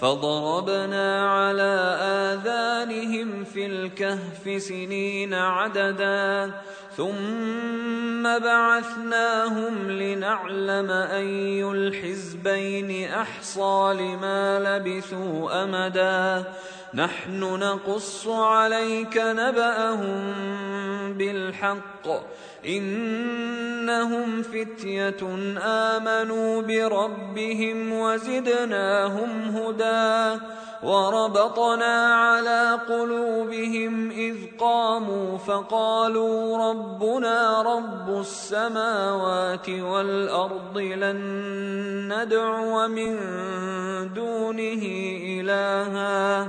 فضربنا على آذانهم في الكهف سنين عددا ثم بعثناهم لنعلم أي الحزبين أحصى لما لبثوا أمدا. نحن نقص عليك نبأهم بالحق. إنهم فتية آمنوا بربهم وزدناهم هدى وربطنا على قلوبهم إذ قاموا فقالوا ربنا رب السماوات والأرض لن ندعو من دونه إلها.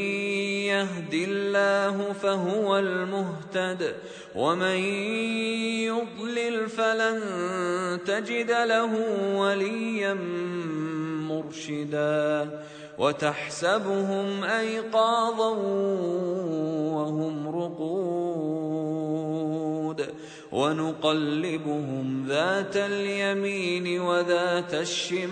الله فهو المهتد ومن يضلل فلن تجد له وليا مرشدا وتحسبهم ايقاظا وهم رقود ونقلبهم ذات اليمين وذات الشمال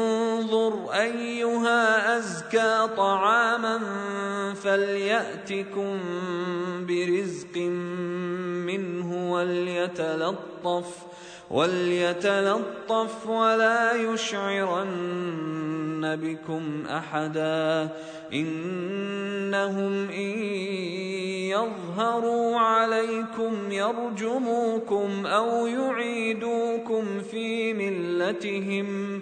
أيها أزكى طعاما فليأتكم برزق منه وليتلطف وليتلطف ولا يشعرن بكم أحدا. إنهم إن يظهروا عليكم يرجموكم أو يعيدوكم في ملتهم.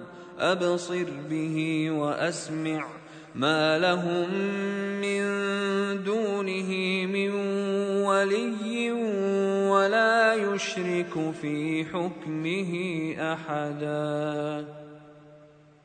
أبصر به وأسمع ما لهم من دونه من ولي ولا يشرك في حكمه أحدا.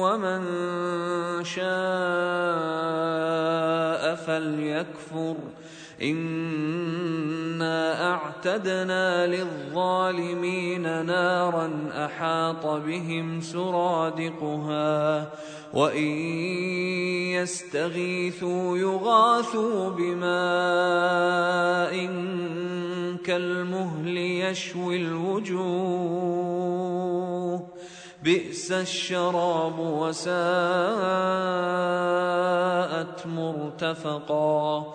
ومن شاء فليكفر. إن إنا أعتدنا للظالمين نارا أحاط بهم سرادقها وإن يستغيثوا يغاثوا بماء كالمهل يشوي الوجوه. بئس الشراب وساءت مرتفقا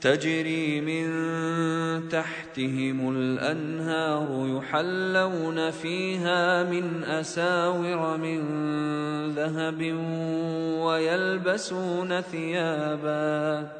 تجري من تحتهم الأنهار يحلون فيها من أساور من ذهب ويلبسون ثيابا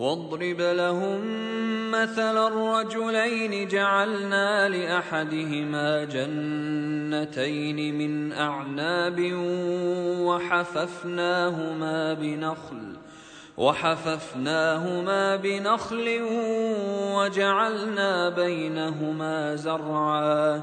واضرب لهم مثل الرجلين جعلنا لأحدهما جنتين من أعناب وحففناهما بنخل وحففناهما بنخل وجعلنا بينهما زرعا.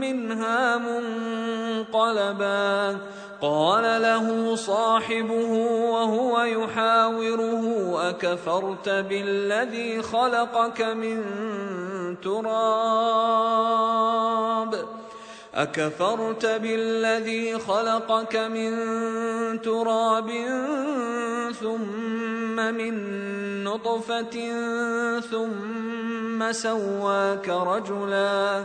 منها منقلبا. قال له صاحبه وهو يحاوره أكفرت بالذي خلقك من تراب؟ أكفرت بالذي خلقك من تراب ثم من نطفة ثم سواك رجلا.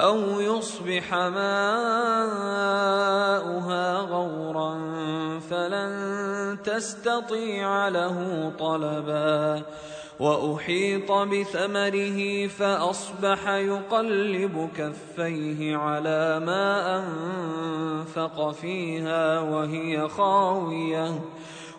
أو يصبح ماؤها غورا فلن تستطيع له طلبا. وأحيط بثمره فأصبح يقلب كفيه على ما أنفق فيها وهي خاوية.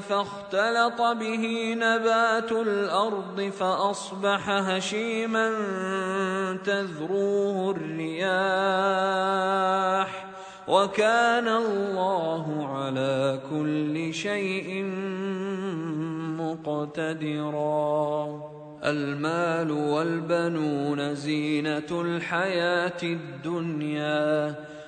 فاختلط به نبات الأرض فأصبح هشيما تذروه الرياح وكان الله على كل شيء مقتدرا. المال والبنون زينة الحياة الدنيا.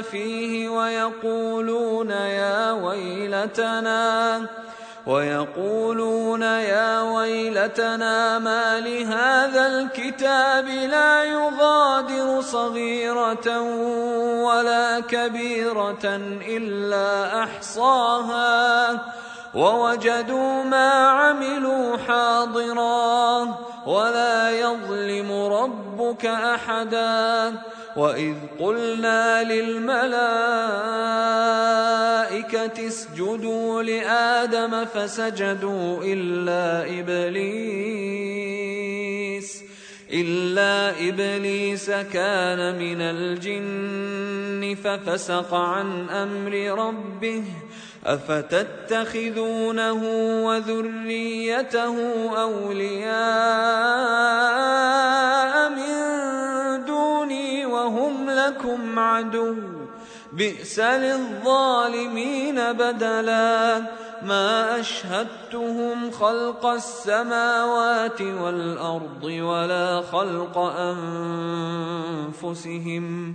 فيه ويقولون يا ويلتنا ويقولون يا ويلتنا ما لهذا الكتاب لا يغادر صغيرة ولا كبيرة إلا أحصاها ووجدوا ما عملوا حاضرا ولا يظلم ربك أحدا. واذ قلنا للملائكه اسجدوا لادم فسجدوا الا ابليس الا ابليس كان من الجن ففسق عن أمر ربه افتتخذونه وذريته اولياء من دوني وهم لكم عدو بئس للظالمين بدلا ما اشهدتهم خلق السماوات والارض ولا خلق انفسهم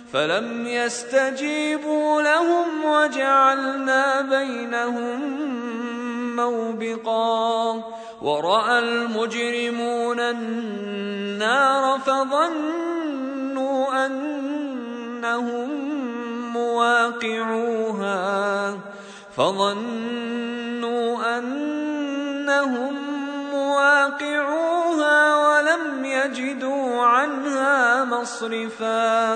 فلم يستجيبوا لهم وجعلنا بينهم موبقا. ورأى المجرمون النار فظنوا أنهم مواقعوها. فظنوا أنهم مواقعوها ولم يجدوا عنها مصرفا.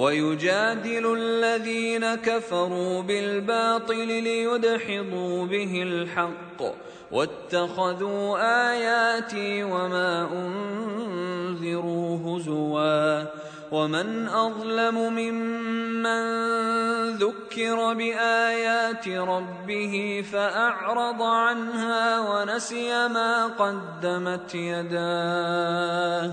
ويجادل الذين كفروا بالباطل ليدحضوا به الحق واتخذوا آياتي وما أنذروا هزوا ومن أظلم ممن ذكر بآيات ربه فأعرض عنها ونسي ما قدمت يداه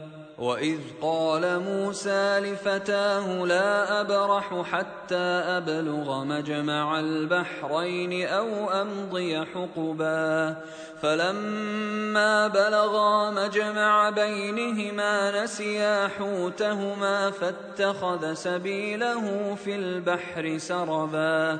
واذ قال موسى لفتاه لا ابرح حتى ابلغ مجمع البحرين أو امضي حقبا فلما بلغا مجمع بينهما نسيا حوتهما فاتخذ سبيله في البحر سربا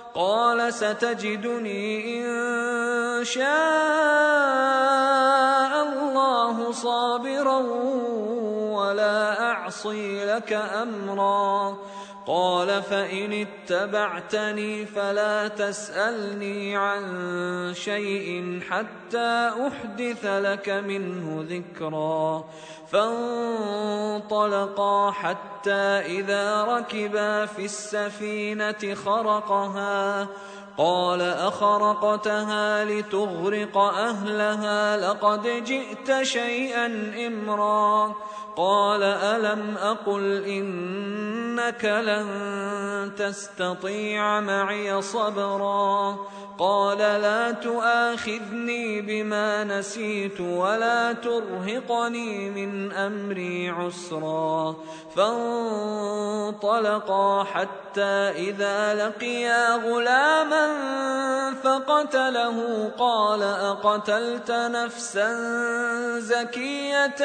قال ستجدني إن شاء الله صابرا ولا أعصي لك أمرا. قال فإن اتبعتني فلا تسألني عن شيء حتى أحدث لك منه ذكرا فانطلقا حتى إذا ركبا في السفينة خرقها قال أخرقتها لتغرق أهلها لقد جئت شيئا إمرا قال ألم أقل إنك لن تستطيع معي صبرا قال لا تؤاخذني بما نسيت ولا ترهقني من أمري عسرا فانطلقا حتى إذا لقيا غلاما فقتله قال أقتلت نفسا زكية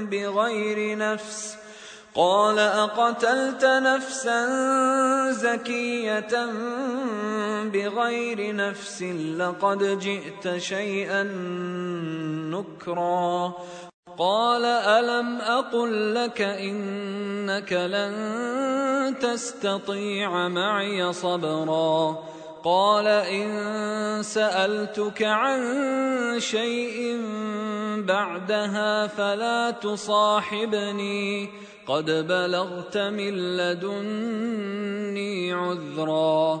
بغير نفس قال أقتلت نفسا زكية بغير نفس لقد جئت شيئا نكرا قال ألم أقل لك إنك لن تستطيع معي صبرا قال إن سألتك عن شيء بعدها فلا تصاحبني. قد بلغت من لدني عذرا.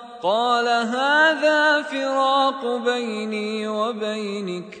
قال هذا فراق بيني وبينك.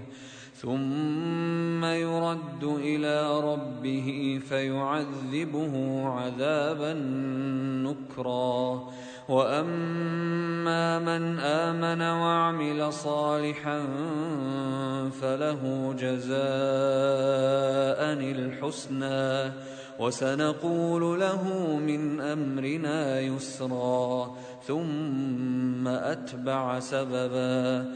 ثم يرد إلى ربه فيعذبه عذابا نكرا. وأما من آمن وعمل صالحا فله جزاء الحسنى. وسنقول له من أمرنا يسرا. ثم أتبع سببا.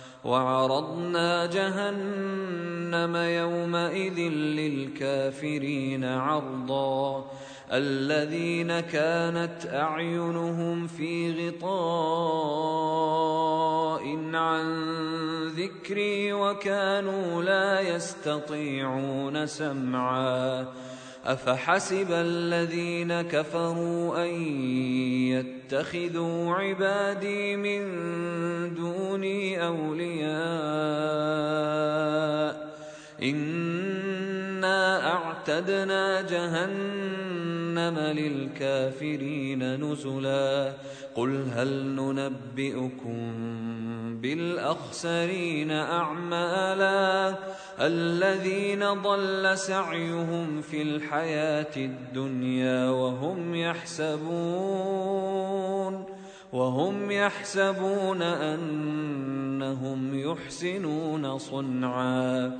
وعرضنا جهنم يومئذ للكافرين عرضا. الذين كانت أعينهم في غطاء عن ذكري وكانوا لا يستطيعون سمعا. أفحسب الذين كفروا أن يتخذوا عبادي من دوني أولياء انا اعتدنا جهنم للكافرين نزلا قل هل ننبئكم بالاخسرين اعمالا الذين ضل سعيهم في الحياة الدنيا وهم يحسبون وهم يحسبون انهم يحسنون صنعا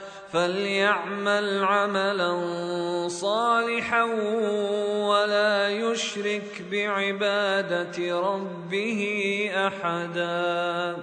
فليعمل عملا صالحا ولا يشرك بعبادة ربه أحدا.